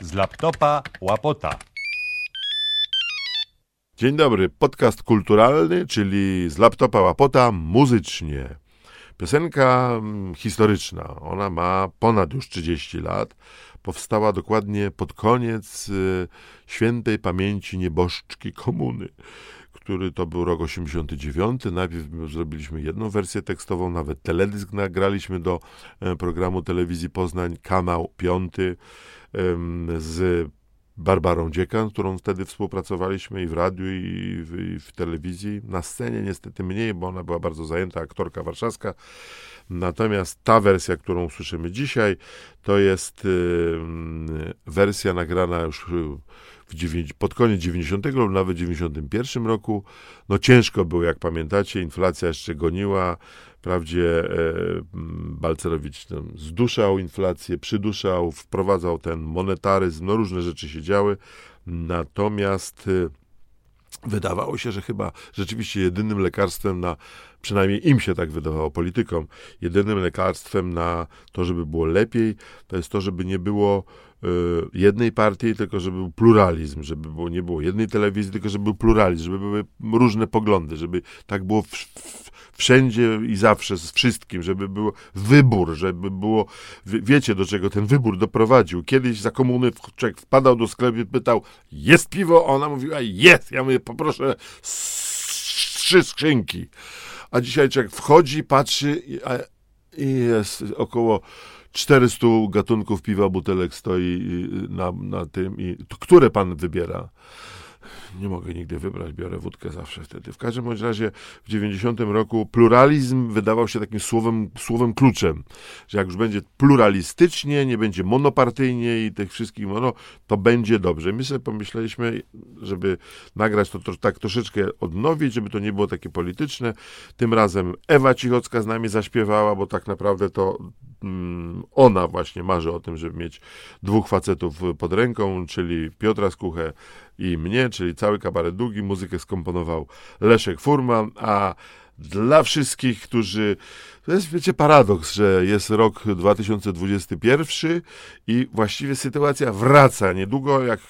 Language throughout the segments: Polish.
Z laptopa łapota. Dzień dobry, podcast kulturalny, czyli z laptopa łapota muzycznie. Piosenka mm, historyczna, ona ma ponad już 30 lat. Powstała dokładnie pod koniec y, świętej pamięci nieboszczki komuny, który to był rok 89. Najpierw zrobiliśmy jedną wersję tekstową, nawet teledysk nagraliśmy do e, programu telewizji Poznań, kanał piąty em, z Barbarą Dziekan, z którą wtedy współpracowaliśmy i w radiu, i w, i w telewizji. Na scenie niestety mniej, bo ona była bardzo zajęta, aktorka warszawska. Natomiast ta wersja, którą słyszymy dzisiaj, to jest wersja nagrana już pod koniec 90 lub nawet 91 roku. No ciężko było, jak pamiętacie, inflacja jeszcze goniła. Wprawdzie e, Balcerowicz no, zduszał inflację, przyduszał, wprowadzał ten monetaryzm, no różne rzeczy się działy. Natomiast y, wydawało się, że chyba rzeczywiście jedynym lekarstwem na, przynajmniej im się tak wydawało, politykom, jedynym lekarstwem na to, żeby było lepiej, to jest to, żeby nie było jednej partii, tylko żeby był pluralizm, żeby było, nie było jednej telewizji, tylko żeby był pluralizm, żeby były różne poglądy, żeby tak było w, w, wszędzie i zawsze z wszystkim, żeby był wybór, żeby było, wiecie do czego ten wybór doprowadził. Kiedyś za komuny człowiek wpadał do sklepu i pytał, jest piwo? Ona mówiła, jest. Ja mówię, poproszę trzy skrzynki. A dzisiaj człowiek wchodzi, patrzy i, a, i jest około 400 gatunków piwa, butelek stoi na, na tym i które pan wybiera? nie mogę nigdy wybrać, biorę wódkę zawsze wtedy. W każdym bądź razie w 90 roku pluralizm wydawał się takim słowem, słowem kluczem, że jak już będzie pluralistycznie, nie będzie monopartyjnie i tych wszystkich mono, to będzie dobrze. My sobie pomyśleliśmy, żeby nagrać to, to tak troszeczkę odnowić, żeby to nie było takie polityczne. Tym razem Ewa Cichocka z nami zaśpiewała, bo tak naprawdę to ona właśnie marzy o tym, żeby mieć dwóch facetów pod ręką, czyli Piotra Skuchę i mnie, czyli cały kabaret długi. Muzykę skomponował Leszek Furman, a dla wszystkich, którzy. To jest, wiecie, paradoks, że jest rok 2021 i właściwie sytuacja wraca. Niedługo, jak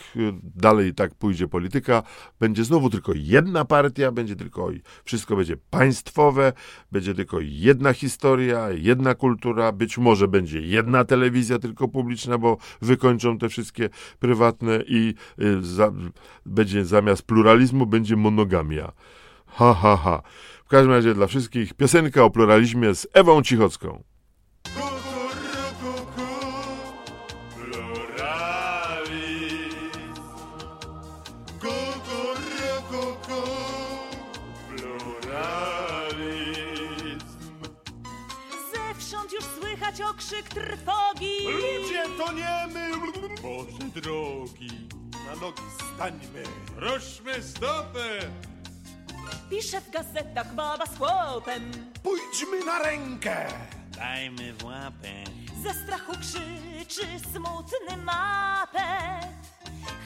dalej tak pójdzie polityka, będzie znowu tylko jedna partia, będzie tylko wszystko będzie państwowe, będzie tylko jedna historia, jedna kultura, być może będzie jedna telewizja tylko publiczna, bo wykończą te wszystkie prywatne i y, za, będzie zamiast pluralizmu będzie monogamia. Ha, ha, ha. W każdym razie dla wszystkich piosenka o pluralizmie z Ewą Cichocką. Zewsząd już słychać okrzyk trwogi. Ludzie, to nie my! Boże drogi, na nogi stańmy! Ruszmy stopy! Pisze w gazetach baba z chłopem. Pójdźmy na rękę! Dajmy w łapę. Ze strachu krzyczy smutny mapet.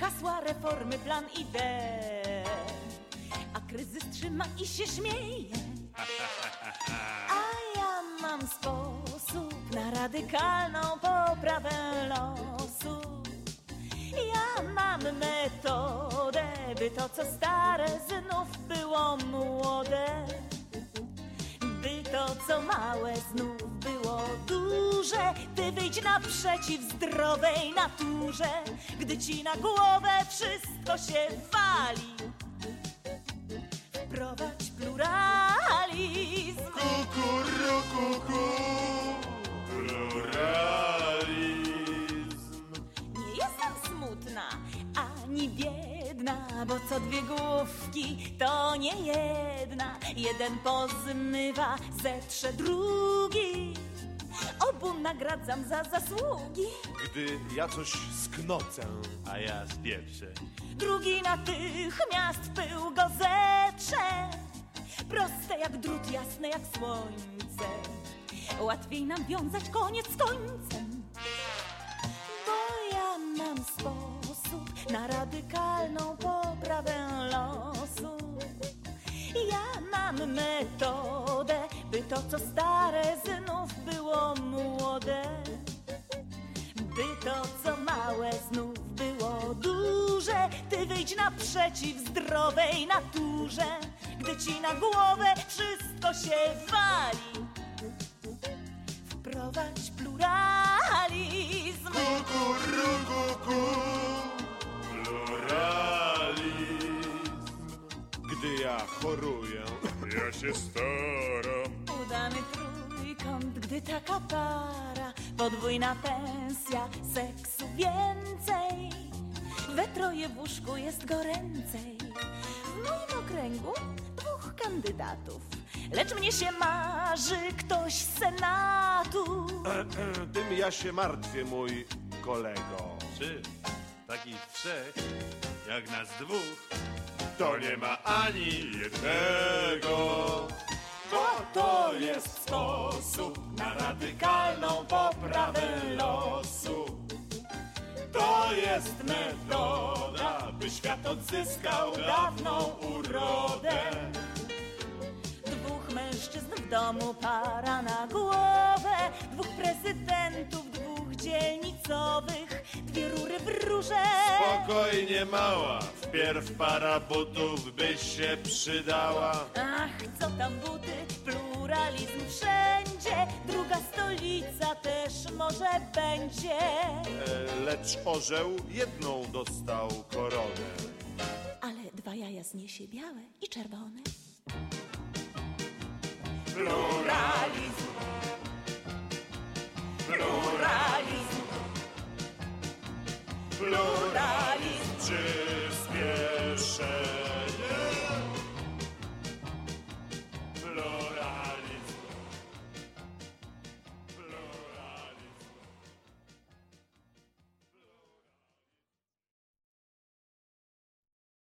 Hasła reformy, plan idee. A kryzys trzyma i się śmieje. A ja mam sposób na radykalną poprawę losu. By to co stare znów było młode. By to co małe znów było duże. Ty wyjdź naprzeciw zdrowej naturze, gdy ci na głowę wszystko się wali. Wprowadź pluralizm. Kukurukuku, dwie główki to nie jedna. Jeden pozmywa, zetrze drugi. Obu nagradzam za zasługi. Gdy ja coś sknocę, A ja spieprzę. Drugi natychmiast pył go zetrze. Proste jak drut, jasne jak słońce. Łatwiej nam wiązać koniec z końcem. Bo ja mam sposób na radykalną poprawę losu. Ja mam metodę, by to co stare znów było młode. By to co małe znów Idź naprzeciw zdrowej naturze, gdy ci na głowę wszystko się wali. Wprowadź pluralizm. Kukurukuku, ja choruję, ja się staram. Udany trójkąt, gdy taka para, podwójna pensja, seksu więcej. We troje w łóżku jest goręcej. W moim okręgu dwóch kandydatów, lecz mnie się marzy ktoś z senatu. Tym ja się martwię, mój kolego. Czy takich trzech, jak nas dwóch, To nie ma ani jednego. Bo to jest sposób na radykalną poprawę losu. To jest metoda, by świat odzyskał dawną urodę. Dwóch mężczyzn w domu, para na głowę, dwóch prezydentów, dwóch dzielnicowych, dwie rury w rurze. Spokojnie mała, wpierw para butów by się przydała. Ach, co tam buty, pluralizm wszędzie, druga stolica też może będzie. E, Lecz orzeł jedną dostał koronę. Ale dwa jaja zniesie białe i czerwone. Pluralizm,